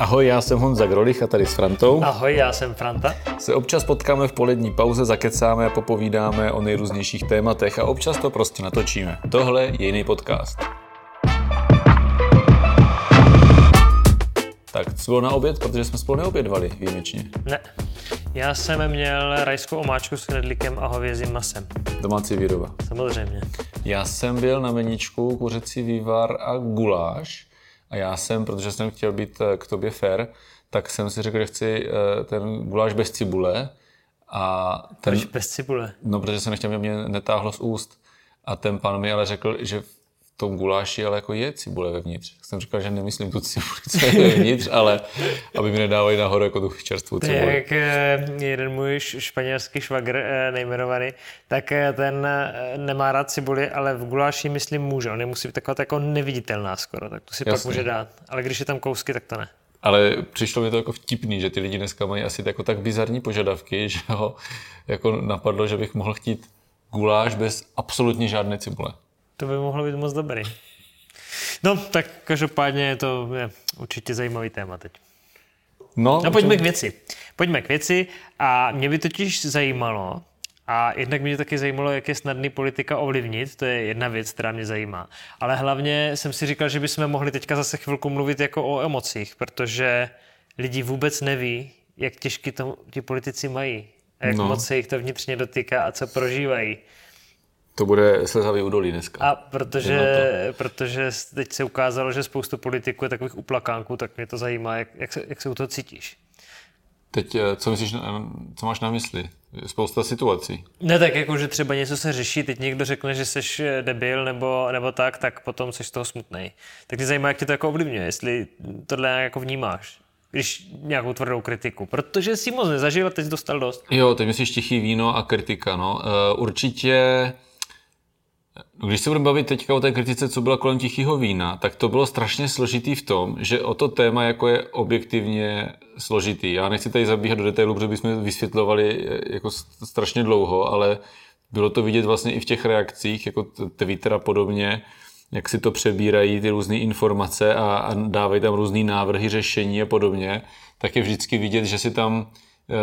Ahoj, já jsem Honza Grolich a tady s Frantou. Ahoj, já jsem Franta. Se občas potkáme v polední pauze, zakecáme a popovídáme o nejrůznějších tématech a občas to prostě natočíme. Tohle je jiný podcast. Tak co bylo na oběd, protože jsme spolu neobědvali výjimečně. Ne, já jsem měl rajskou omáčku s knedlíkem a hovězím masem. Domácí výroba. Samozřejmě. Já jsem byl na meničku kuřecí vývar a guláš a já jsem, protože jsem chtěl být eh, k tobě fair, tak jsem si řekl, že chci eh, ten guláš bez cibule. A ten, Proč bez cibule? No, protože jsem nechtěl, aby mě netáhlo z úst. A ten pán mi ale řekl, že tom guláši ale jako je cibule vevnitř. Jsem říkal, že nemyslím tu cibuli, co je vevnitř, ale aby mi nedávali nahoru jako tu čerstvou cibuli. jak eh, jeden můj španělský švagr eh, nejmenovaný, tak eh, ten nemá rád cibuli, ale v guláši myslím může. On je musí být taková jako neviditelná skoro, tak to si pak Jasně. může dát. Ale když je tam kousky, tak to ne. Ale přišlo mi to jako vtipný, že ty lidi dneska mají asi jako tak bizarní požadavky, že ho jako napadlo, že bych mohl chtít guláš bez absolutně žádné cibule. To by mohlo být moc dobrý. No, tak každopádně je to je určitě zajímavý téma teď. No, No pojďme k věci. Pojďme k věci a mě by totiž zajímalo, a jednak mě taky zajímalo, jak je snadný politika ovlivnit, to je jedna věc, která mě zajímá. Ale hlavně jsem si říkal, že bychom mohli teďka zase chvilku mluvit jako o emocích, protože lidi vůbec neví, jak těžký to ti politici mají. A jak no. moc se jich to vnitřně dotýká a co prožívají. To bude slezavý údolí dneska. A protože, protože teď se ukázalo, že spoustu politiků je takových uplakánků, tak mě to zajímá, jak, jak, se, jak se u toho cítíš. Teď, eh, co myslíš, co máš na mysli? Spousta situací. Ne tak jako, že třeba něco se řeší, teď někdo řekne, že jsi eh, debil nebo, nebo tak, tak potom jsi z toho smutný. Tak mě zajímá, jak tě to jako ovlivňuje, jestli tohle nějak jako vnímáš, když nějakou tvrdou kritiku. Protože si moc nezažil a teď jsi dostal dost. Jo, teď myslíš tichý víno a kritika, no. Uh, určitě, když se budeme bavit teďka o té kritice, co byla kolem tichého vína, tak to bylo strašně složitý v tom, že o to téma jako je objektivně složitý. Já nechci tady zabíhat do detailu, protože bychom vysvětlovali eh, jako strašně dlouho, ale bylo to vidět vlastně i v těch reakcích, jako Twitter a podobně, jak si to přebírají ty různé informace a, a dávají tam různé návrhy řešení a podobně, tak je vždycky vidět, že si tam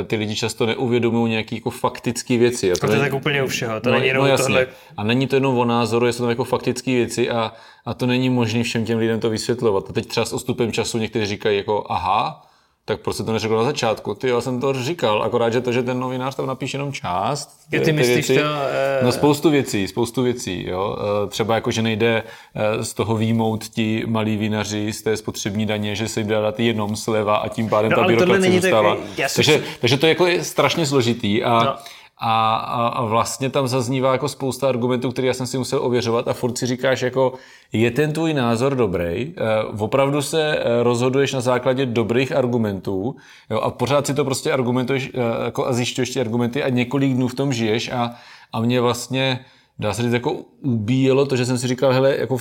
ty lidi často neuvědomují nějaké jako faktické věci. A To je tak úplně u všeho, to no, není jenom no jasně. tohle. A není to jenom o názoru, jsou tam jako faktické věci a, a to není možné všem těm lidem to vysvětlovat. A teď třeba s odstupem času někteří říkají jako aha, tak proč se to neřekl na začátku? Ty, já jsem to říkal, akorát, že to, že ten novinář tam napíše jenom část. Jo, ty myslíš to, eh, No spoustu věcí, spoustu věcí, jo. Eh, Třeba jako, že nejde eh, z toho výjmout ti malí vinaři z té spotřební daně, že se jim dá dát jenom sleva a tím pádem No, ta byrokracie tak- zůstává. já si takže, takže to je jako je strašně složitý a, No. A, a, a vlastně tam zaznívá jako spousta argumentů, které já jsem si musel ověřovat a furt si říkáš jako, je ten tvůj názor dobrý, eh, opravdu se eh, rozhoduješ na základě dobrých argumentů? Jo, a pořád si to prostě argumentuješ eh, jako a zjišťuješ ty argumenty a několik dnů v tom žiješ a, a mě vlastně dá se říct, jako ubíjelo to, že jsem si říkal, hele, jako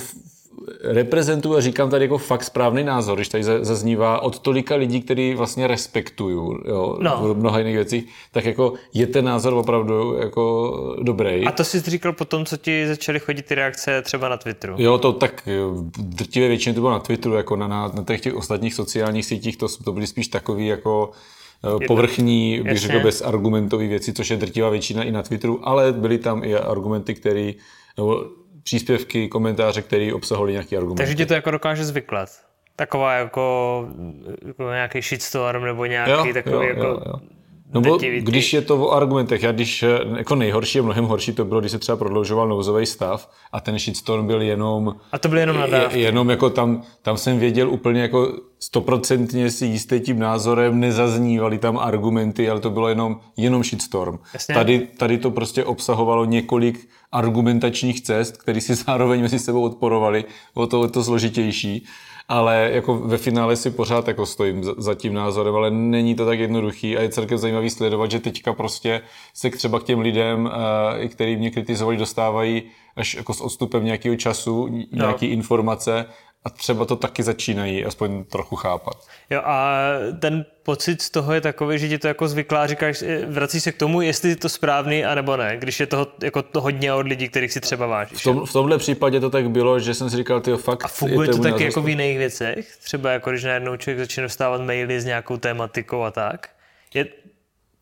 reprezentuju a říkám tady jako fakt správný názor, když tady za- zaznívá od tolika lidí, který vlastně respektuju, jo, No. v mnoha jiných věcích, tak jako je ten názor opravdu jako dobrý. A to jsi říkal potom, co ti začaly chodit ty reakce třeba na Twitteru. Jo, to tak v drtivé většině to bylo na Twitteru, jako na, na, na těch, těch ostatních sociálních sítích, to, to byly spíš takový jako eh, povrchní, bych řekl, bezargumentové věci, což je drtivá většina i na Twitteru, ale byly tam i argumenty, které, nebo příspěvky, komentáře, které obsahovaly nějaký argumenty. Takže ti to jako dokáže zvyklat. Taková jako, jako nějaký shitstorm nebo nějaký takový jako... Nebo drtivý ty- když je to o argumentech, já když eh, jako nejhorší a mnohem horší to bylo, když se třeba prodloužoval nouzový stav a ten shitstorm byl jenom A to byly jenom nadávky. je- jenom jako tam, tam jsem věděl úplně jako stoprocentně si jistý tím názorem, nezaznívaly tam argumenty, ale to bylo jenom, jenom shitstorm. Jasně. Tady, tady to prostě obsahovalo několik argumentačních cest, které si zároveň mezi sebou odporovaly, o to, to složitější. Ale jako ve finále si pořád jako stojím za, tím názorem, ale není to tak jednoduchý a je celkem zajímavý sledovat, že teďka prostě se k třeba k těm lidem, eh, který mě kritizovali, dostávají až jako s odstupem nějakého času, nějaký informace a třeba to taky začínají aspoň trochu chápat. Jo a ten pocit z toho je takový, že ti to jako zvyklá, říkáš, eh, vrací se k tomu, jestli je to správný, anebo ne, když je toho jako to hodně od lidí, kterých si třeba vážíš. V, tom, v tomhle případě to tak bylo, že jsem si říkal, ty fakt... A funguje to taky jako v jiných věcech? Třeba jako když najednou člověk začne dostávat maily s nějakou tématikou a tak? Je...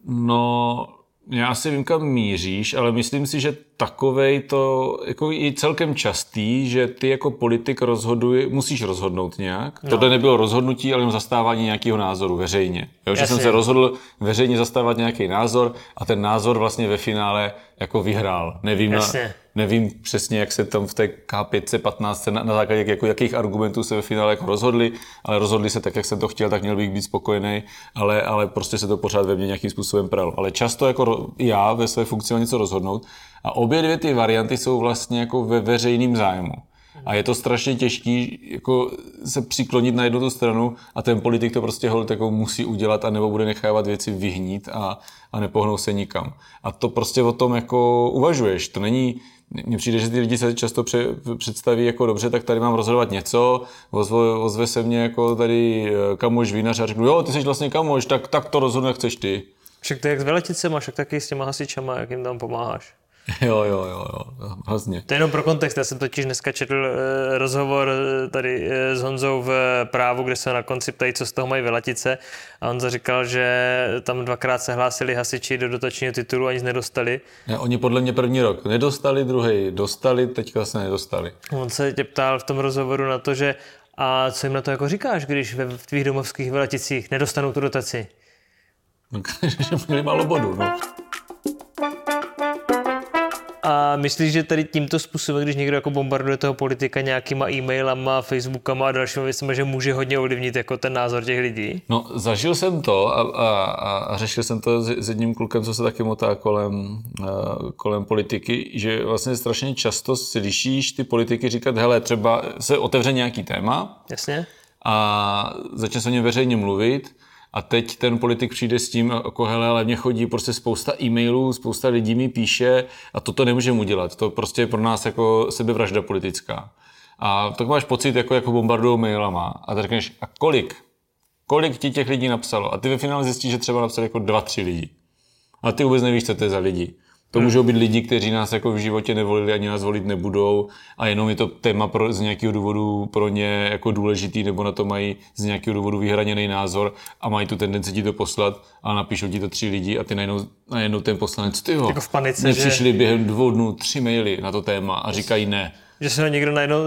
No, já si vím, kam míříš, ale myslím si, že takovej to jako i celkem častý, že ty jako politik rozhoduj, musíš rozhodnout nějak. No. Tohle nebylo rozhodnutí, ale jenom zastávání nějakého názoru veřejně. Jo, že jsem se rozhodl veřejně zastávat nějaký názor a ten názor vlastně ve finále jako vyhrál. Nevím, na, nevím přesně, jak se tam v té K5, 15 na, na základě jako, jakých argumentů se ve finále jako rozhodli, ale rozhodli se tak, jak jsem to chtěl, tak měl bych být spokojený, ale, ale prostě se to pořád ve mně nějakým způsobem pral. Ale často jako já ve své funkci něco rozhodnout a obě dvě ty varianty jsou vlastně jako ve veřejným zájmu. A je to strašně těžký jako se přiklonit na jednu tu stranu a ten politik to prostě hold jako musí udělat a nebo bude nechávat věci vyhnít a, a nepohnou se nikam. A to prostě o tom jako uvažuješ. To není, mně přijde, že ty lidi se často pře, představí jako dobře, tak tady mám rozhodovat něco, ozve, ozve se mě jako tady eh, kamoš vinař a řeknu, jo, ty jsi vlastně kamoš, tak, tak to rozhodne, chceš ty. Však to jak s veleticema, však taky s těma hasičama, jak jim tam pomáháš. Jo, jo, jo, jo, hrozně. To je jenom pro kontext, já jsem totiž dneska četl uh, rozhovor eh, tady uh, s Honzou v právu, kde se na konci ptají, co z toho mají vylatice a on říkal, že tam dvakrát se hlásili hasiči do dotačního titulu a nic nedostali. Ne, oni podle mě první rok nedostali, druhý dostali, teďka se nedostali. On se tě ptal v tom rozhovoru na to, že a co jim na to jako říkáš, když ve tvých domovských velaticích nedostanou tu dotaci? No, že měli málo bodů, no. A myslíš, že tady tímto způsobem, když někdo jako bombarduje toho politika nějakýma e-mailama, facebookama a dalšími věcmi, že může hodně ovlivnit jako ten názor těch lidí? No, zažil jsem to a, a, a řešil jsem to s, s jedním klukem, co se taky motá kolem, uh, kolem politiky, že vlastně strašně často slyšíš ty politiky říkat, hele, třeba se otevře nějaký téma. Jasně. A začne se o něm veřejně mluvit a teď ten politik přijde s tím, jako hele, ale mě chodí prostě spousta e-mailů, spousta lidí mi píše a toto nemůžeme udělat. To prostě je pro nás jako sebevražda politická. A tak máš pocit, jako, jako bombardují mailama. A tak řekneš, a kolik? Kolik ti těch lidí napsalo? A ty ve finále zjistíš, že třeba napsali jako dva, tři lidi. A ty vůbec nevíš, co to je za lidi. To hmm. můžou být lidi, kteří nás jako v životě nevolili ani nás volit nebudou a jenom je to téma pro, z nějakého důvodu pro ně jako důležitý nebo na to mají z nějakého důvodu vyhraněný názor a mají tu tendenci ti to poslat a napíšou ti to tři lidi a ty najednou, najednou ten poslanec, ty jako v panice, že... přišli během dvou dnů tři maily na to téma a říkají ne že se ho někdo najednou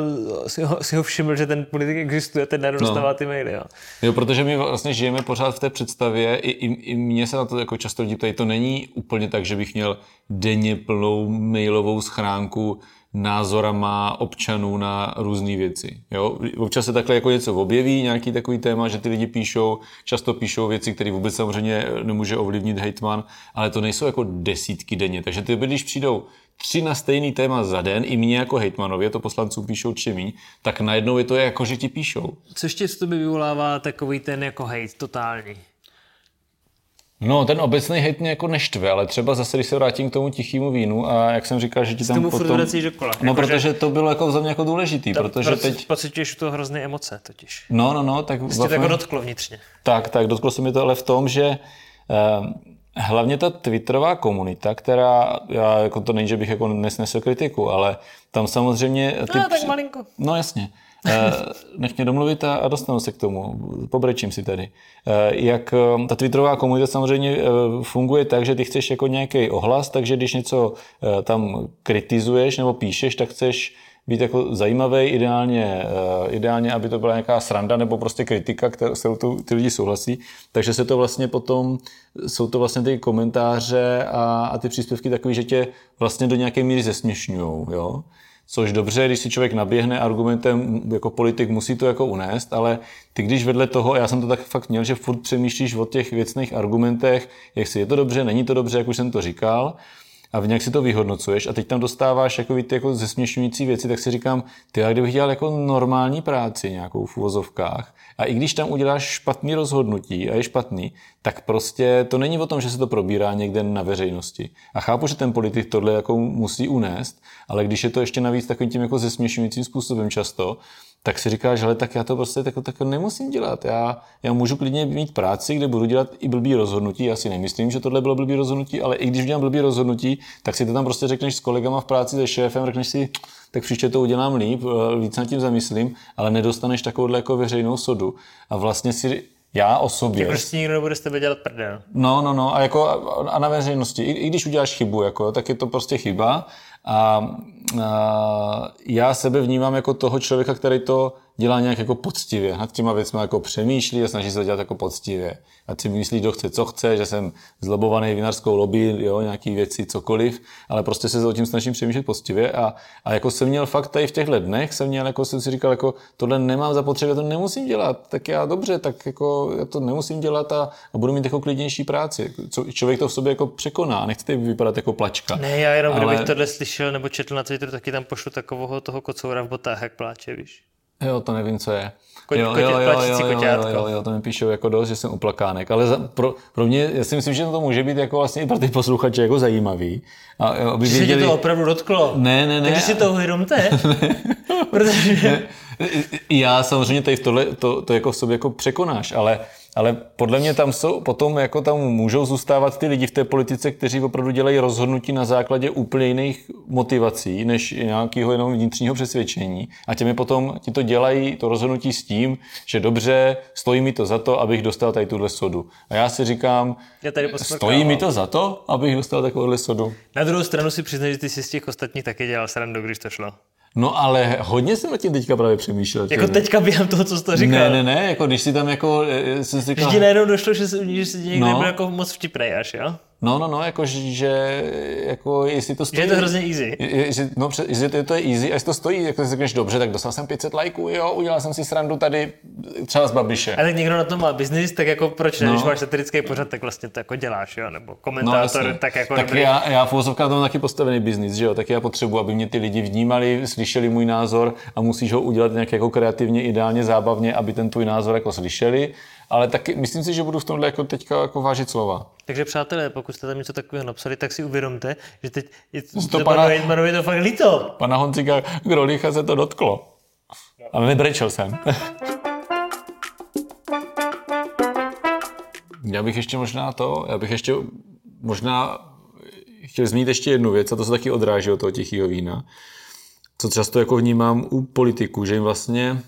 si ho, si ho všiml, že ten politik existuje, ten najednou no. dostává ty maily. Jo. jo, protože my vlastně žijeme pořád v té představě, i, i, i mě se na to jako často lidi ptají, to není úplně tak, že bych měl denně plnou mailovou schránku názorama občanů na různé věci. Jo? Občas se takhle jako něco objeví, nějaký takový téma, že ty lidi píšou, často píšou věci, které vůbec samozřejmě nemůže ovlivnit hejtman, ale to nejsou jako desítky denně. Takže ty, když přijdou tři na stejný téma za den, i mě jako hejtmanovi, to poslanců píšou čím tak najednou je to jako, že ti píšou. Co ještě z tebe vyvolává takový ten jako hejt totální? No, ten obecný hejt mě jako neštve, ale třeba zase, když se vrátím k tomu tichému vínu a jak jsem říkal, že ti tam potom... dokola. No, jako, protože to bylo jako za mě jako důležitý, to, protože proč, teď... Pocituješ to hrozné emoce totiž. No, no, no, tak... Jsi to jako dotklo vnitřně. Tak, tak, dotklo se mi to ale v tom, že uh, hlavně ta Twitterová komunita, která, já jako to není, že bych jako nesnesl kritiku, ale tam samozřejmě... Ty no, tak malinko. No, jasně. Eh, nech mě domluvit a, a dostanu se k tomu. Pobrečím si tady. Eh, jak eh, ta Twitterová komunita samozřejmě funguje tak, že ty chceš jako nějaký ohlas, takže když něco tam kritizuješ nebo píšeš, tak chceš být jako zajímavý, ideálně, ideálně, aby to byla nějaká sranda nebo prostě kritika, kterou tu, ty lidi souhlasí. Takže se to vlastně potom, jsou to vlastně ty komentáře a, a ty příspěvky takový, že tě vlastně do nějaké míry zesměšňují. Jo? Což dobře, když si člověk naběhne argumentem, jako politik musí to jako unést, ale ty když vedle toho, já jsem to tak fakt měl, že furt přemýšlíš o těch věcných argumentech, jestli je to dobře, není to dobře, jak už jsem to říkal, a v nějak si to vyhodnocuješ a teď tam dostáváš jako, ty jako zesměšňující věci, tak si říkám, ty, a kdybych dělal jako normální práci nějakou v uvozovkách a i když tam uděláš špatný rozhodnutí a je špatný, tak prostě to není o tom, že se to probírá někde na veřejnosti. A chápu, že ten politik tohle jako musí unést, ale když je to ještě navíc takovým tím jako zesměšňujícím způsobem často, tak si říkáš, že tak já to prostě tak, tak nemusím dělat. Já, já můžu klidně mít práci, kde budu dělat i blbý rozhodnutí. Já si nemyslím, že tohle bylo blbý rozhodnutí, ale i když dělám blbý rozhodnutí, tak si to tam prostě řekneš s kolegama v práci, se šéfem, řekneš si, tak příště to udělám líp, eh, víc nad tím zamyslím, ale nedostaneš takovouhle jako veřejnou sodu. A vlastně si já o sobě. Prostě nikdo nebude s tebe dělat prdel. No, no, no. A, jako, a na veřejnosti, i, i když uděláš chybu, jako, tak je to prostě chyba. A, a já sebe vnímám jako toho člověka, který to dělá nějak jako poctivě, nad těma věcmi jako přemýšlí a snaží se to dělat jako poctivě. Ať si myslí, kdo chce, co chce, že jsem zlobovaný vinařskou lobby, jo, nějaký věci, cokoliv, ale prostě se o tím snažím přemýšlet poctivě a, a jako jsem měl fakt tady v těchto dnech, jsem měl, jako jsem si říkal, jako tohle nemám zapotřebí, to nemusím dělat, tak já dobře, tak jako já to nemusím dělat a, a budu mít jako klidnější práci. Co, člověk to v sobě jako překoná, nechcete vypadat jako plačka. Ne, já jenom, ale... kdybych tohle slyšel slyšel nebo četl na Twitteru, taky tam pošlu takového toho kocoura v botách, jak pláče, víš. Jo, to nevím, co je. Ko- jo, jo, jo, jo, jo, jo, jo, jo, to mi píšou jako dost, že jsem uplakánek, ale za, pro, pro, mě, já si myslím, že to může být jako vlastně i pro ty posluchače jako zajímavý. A, aby že věděli... se to opravdu dotklo. Ne, ne, ne. Takže si to uvědomte. protože... Ne. Já samozřejmě tady tohle, to, to jako v sobě jako překonáš, ale ale podle mě tam jsou, potom jako tam můžou zůstávat ty lidi v té politice, kteří opravdu dělají rozhodnutí na základě úplně jiných motivací, než nějakého jenom vnitřního přesvědčení. A těmi potom ti to dělají, to rozhodnutí s tím, že dobře, stojí mi to za to, abych dostal tady tuhle sodu. A já si říkám, já tady stojí mi to za to, abych dostal takovouhle sodu. Na druhou stranu si přiznám, že ty si z těch ostatních taky dělal srandu, když to šlo. No ale hodně jsem na tím teďka právě přemýšlel. Jako teďka během toho, co jsi to říkal. Ne, ne, ne, jako když si tam jako, eh, jsem si říkal... Ti najednou došlo, že, že si někdo no. nebyl jako moc vtipnej až, jo? No, no, no, jako, že jako, jestli to stojí... Že je to hrozně easy. Je, že, no, že to, to je easy a jestli to stojí, jako si řekneš, dobře, tak dostal jsem 500 lajků, jo, udělal jsem si srandu tady třeba z Babiše. A tak někdo na tom má biznis, tak jako proč ne, no. když máš satirický pořad, tak vlastně to jako děláš, jo, nebo komentátor, no, tak jako Tak dobrý. já, já v úzovkách mám taky postavený biznis, že jo, tak já potřebuji, aby mě ty lidi vnímali, slyšeli můj názor a musíš ho udělat nějak jako kreativně, ideálně, zábavně, aby ten tvůj názor jako slyšeli ale taky myslím si, že budu v tomhle jako teďka jako vážit slova. Takže přátelé, pokud jste tam něco takového napsali, tak si uvědomte, že teď je to, pana, je to fakt líto. Pana Honzika Grolicha se to dotklo. Ale nebrečel jsem. já bych ještě možná to, já bych ještě možná chtěl zmínit ještě jednu věc, a to se taky odráží od toho tichého vína, co často jako vnímám u politiků, že jim vlastně,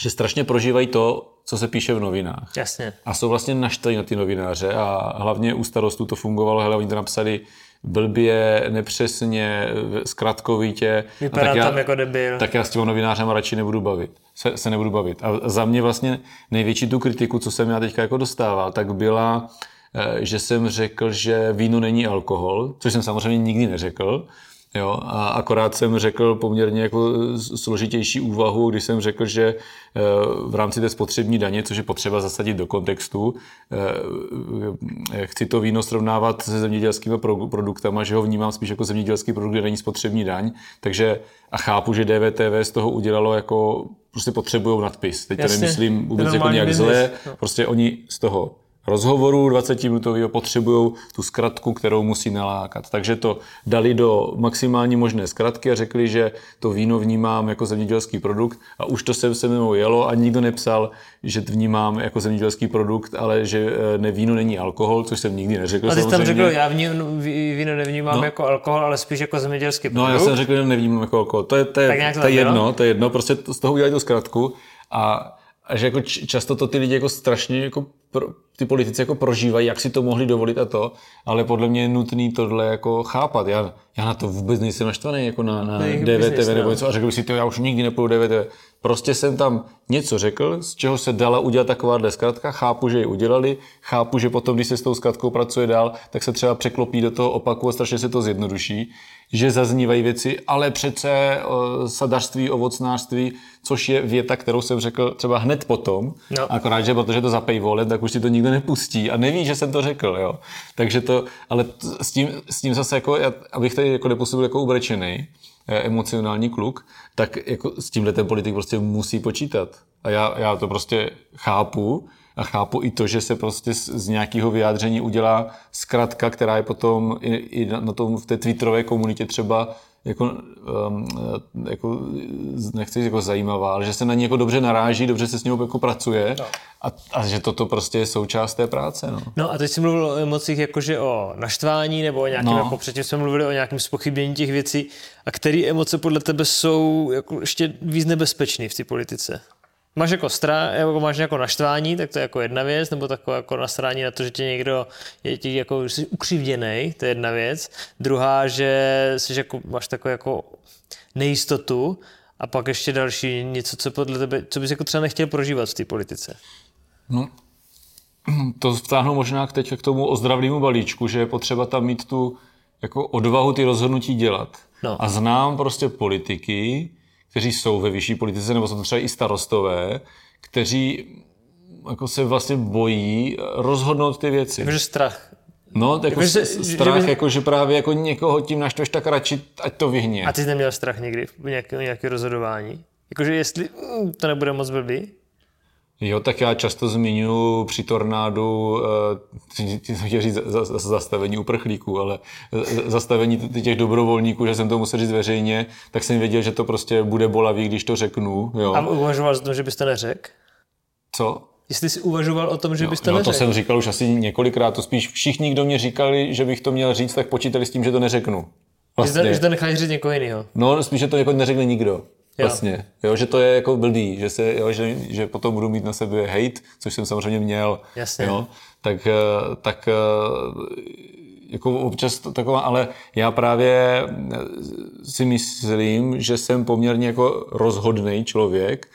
že strašně prožívají to, co se píše v novinách. Jasně. A jsou vlastně naštvaní na ty novináře a hlavně u starostů to fungovalo, hele, oni to napsali blbě, nepřesně, zkratkovitě. Vypadá tak já, tam jako debil. Tak já s těmi novinářem radši nebudu bavit. Se, se nebudu bavit. A za mě vlastně největší tu kritiku, co jsem já teďka jako dostával, tak byla, eh, že jsem řekl, že víno není alkohol, což jsem samozřejmě nikdy neřekl. Jo, a akorát jsem řekl poměrně jako složitější úvahu, když jsem řekl, že eh, v rámci té spotřební daně, což je potřeba zasadit do kontextu, eh, chci to víno srovnávat se zemědělskými produktama, že ho vnímám spíš jako zemědělský produkt, kde není spotřební daň, takže a chápu, že DVTV z toho udělalo jako, prostě potřebují nadpis. Teď Jasně, to nemyslím vůbec jako nějak zle, no. prostě oni z toho rozhovoru 20-minutového potřebují tu zkratku, kterou musí nalákat. Takže to dali do maximální možné zkratky a řekli, že to víno vnímám jako zemědělský produkt a už to se se mnou jelo a nikdo nepsal, že to vnímám jako zemědělský produkt, ale že eh, ne, víno není alkohol, což jsem nikdy neřekl. A ty jsi tam řekl, já vním, víno nevnímám no. jako alkohol, ale spíš jako zemědělský produkt. No, já jsem řekl, že nevnímám jako alkohol. To je, to je, to, to je jedno, to je jedno, prostě z toho udělali tu zkratku a a že jako často to ty lidi jako strašně jako pro, ty politici jako prožívají, jak si to mohli dovolit a to, ale podle mě je nutný tohle jako chápat. Já, já na to vůbec nejsem naštvaný jako na, na DVTV nebo no. něco a řekl bych si to, já už nikdy nepůjdu DVTV. Prostě jsem tam něco řekl, z čeho se dala udělat takováhle zkratka, chápu, že ji udělali, chápu, že potom, když se s tou zkratkou pracuje dál, tak se třeba překlopí do toho opaku a strašně se to zjednoduší, že zaznívají věci, ale přece uh, sadařství, ovocnářství, což je věta, kterou jsem řekl třeba hned potom, no. akorát, že protože to za paywallem, tak už ti to nikdo nepustí a neví, že jsem to řekl, jo. Takže to, ale s tím, s tím zase jako, abych tady jako nepůsobil jako ubrečený, eh, emocionální kluk, tak jako s tímhle ten politik prostě musí počítat. A já, já to prostě chápu a chápu i to, že se prostě z, z nějakého vyjádření udělá zkratka, která je potom i, i na, na tom v té twitterové komunitě třeba jako, um, jako, nechci říct jako zajímavá, ale že se na ní jako dobře naráží, dobře se s ním jako pracuje no. a, a, že toto prostě je součást té práce. No, no a teď jsi mluvil o emocích jakože o naštvání nebo o nějakém, no. jako předtím jsme mluvili o nějakém spochybnění těch věcí a které emoce podle tebe jsou jako ještě víc nebezpečné v té politice? Máš jako strach, jako máš jako naštvání, tak to je jako jedna věc, nebo takové jako nastrání na to, že tě někdo je ti jako jsi ukřivděný, to je jedna věc. Druhá, že jsi jako, máš takovou jako nejistotu a pak ještě další něco, co podle tebe, co bys jako třeba nechtěl prožívat v té politice. No, to vtáhnu možná teď k tomu ozdravnému balíčku, že je potřeba tam mít tu jako odvahu ty rozhodnutí dělat. No. A znám prostě politiky, kteří jsou ve vyšší politice, nebo jsou to třeba i starostové, kteří jako se vlastně bojí rozhodnout ty věci. Takže strach. No, jako, jako že, strach, že by... jako, že právě jako někoho tím naštveš, tak radši, ať to vyhně. A ty jsi neměl strach někdy v nějaké, nějaké rozhodování? Jakože jestli mm, to nebude moc blbý? Jo, tak já často zmiňuji při tornádu, uh, chtěl říct za, za, zastavení uprchlíků, ale eh, zastavení těch dobrovolníků, že jsem to musel říct veřejně, tak jsem věděl, že to prostě bude bolavý, když to řeknu. Jo. A uvažoval jsi to, že byste neřekl? Co? Jestli jsi uvažoval o tom, že byste no, neřekl. to jsem říkal už asi několikrát, to spíš všichni, kdo mě říkali, že bych to měl říct, tak počítali s tím, že to neřeknu. Vlastně. Že to necháš říct někoho jiného. No, spíš, že to jako neřekne nikdo. Vlastně, jo, že to je jako blbý, že, se, jo, že, že potom budu mít na sebe hate, což jsem samozřejmě měl, Jasně. jo, tak, eh, tak eh, jako občas to taková, ale já právě eh, si myslím, že jsem poměrně jako rozhodný člověk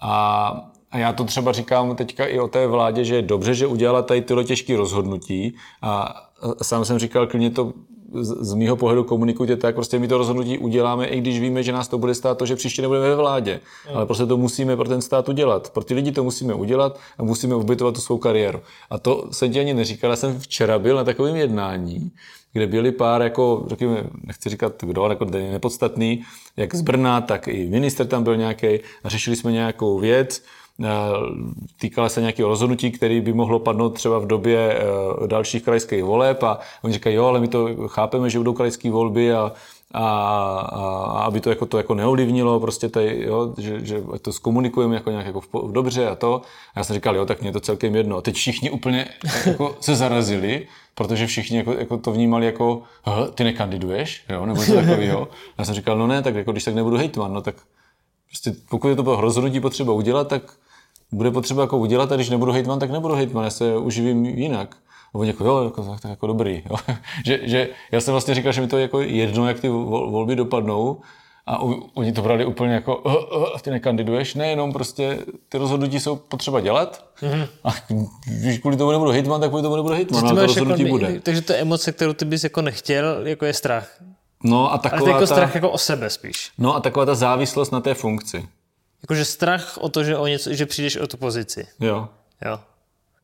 a, a já to třeba říkám teďka i o té vládě, že je dobře, že udělala tady tyhle těžké rozhodnutí a sám jsem říkal, klidně to z, z mýho pohledu komunikujte tak, prostě my to rozhodnutí uděláme, i když víme, že nás to bude stát to, že příště nebudeme ve vládě. Mm. Ale prostě to musíme pro ten stát udělat. Pro ty lidi to musíme udělat a musíme ubytovat tu svou kariéru. A to jsem ti ani neříkal, já jsem včera byl na takovém jednání, kde byli pár, jako, řekněme, nechci říkat kdo, jako nepodstatný, jak z Brna, tak i minister tam byl nějaký a řešili jsme nějakou věc, týkala se nějakého rozhodnutí, který by mohlo padnout třeba v době eh, dalších krajských voleb a oni říkají, jo, ale my to chápeme, že budou krajské volby a, a, a, aby to jako, to jako neovlivnilo, prostě tady, jo, že, že to zkomunikujeme jako nějak jako v, v dobře a to. A já jsem říkal, jo, tak mě je to celkem jedno. A teď všichni úplně jako se zarazili, protože všichni jako, jako to vnímali jako, ty nekandiduješ, jo, nebo něco takového. Já jsem říkal, no ne, tak jako když tak nebudu hejtman, no tak prostě pokud je to rozhodnutí potřeba udělat, tak bude potřeba jako udělat a když nebudu hejtman, tak nebudu hejtman, já se uživím jinak. A oni jako, jo, jako, tak, tak jako dobrý. Jo. že, že, já jsem vlastně říkal, že mi to je jako jedno, jak ty volby dopadnou, a oni to brali úplně jako, uh, uh, ty nekandiduješ, nejenom prostě ty rozhodnutí jsou potřeba dělat mm-hmm. a když kvůli tomu nebudu hitman, tak kvůli tomu nebudu hitman, ale to rozhodnutí jako, bude. Takže to emoce, kterou ty bys jako nechtěl, jako je strach. No a taková Ale to jako ta, strach jako o sebe spíš. No a taková ta závislost na té funkci. Jakože strach o to, že, o něco, že přijdeš o tu pozici. Jo. Jo.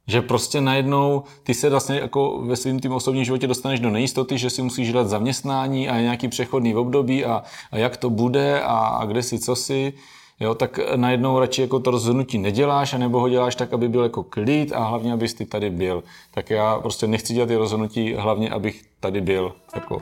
Že prostě najednou ty se vlastně jako ve svém tím osobním životě dostaneš do nejistoty, že si musíš dělat zaměstnání a nějaký přechodný období a, a jak to bude a, a kde si, co si. Jo, tak najednou radši jako to rozhodnutí neděláš, anebo ho děláš tak, aby byl jako klid a hlavně, abys ty tady byl. Tak já prostě nechci dělat ty rozhodnutí, hlavně, abych tady byl. Jako.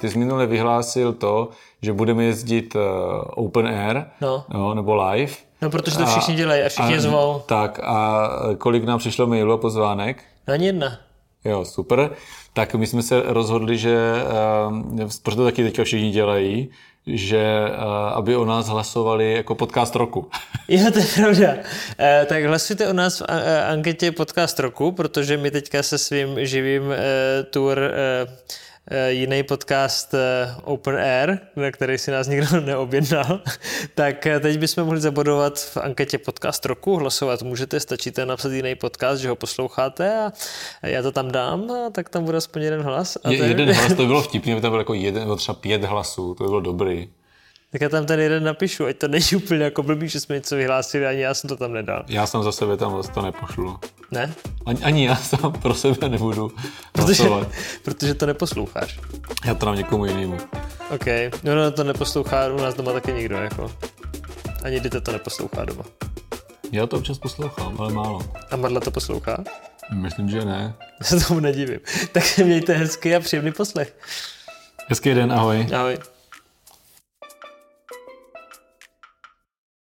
Ty jsi minule vyhlásil to, že budeme jezdit uh, open air no. No, nebo live. No, protože to všichni dělají a všichni a, zvou. Tak a kolik nám přišlo mailů a pozvánek? No, ani jedna. Jo, super. Tak my jsme se rozhodli, že, uh, protože to taky teďka všichni dělají, že uh, aby o nás hlasovali jako podcast roku. Jo, to je pravda. Uh, tak hlasujte o nás v anketě podcast roku, protože my teďka se svým živým uh, tour Eh, jiný podcast eh, Open Air, na který si nás nikdo neobjednal, tak eh, teď bychom mohli zabodovat v anketě podcast roku, hlasovat můžete, stačíte napsat jiný podcast, že ho posloucháte a já to tam dám a tak tam bude aspoň jeden hlas. A Je, ten... Jeden hlas, to by bylo vtipný, by tam bylo jako jeden, třeba pět hlasů, to by bylo dobrý. Tak já tam ten jeden napíšu, ať to není úplně jako blbý, že jsme něco vyhlásili, ani já jsem to tam nedal. Já jsem za sebe tam to nepošlu. Ne? Ani, ani já sám pro sebe nebudu protože, protože to neposloucháš. Já to dám někomu jinému. OK, no, no to neposlouchá u nás doma taky nikdo, jako. Ani Dita to neposlouchá doma. Já to občas poslouchám, ale málo. A Marla to poslouchá? Myslím, že ne. Se tomu nedivím. Tak se mějte hezky a příjemný poslech. Hezký den, ahoj. Ahoj.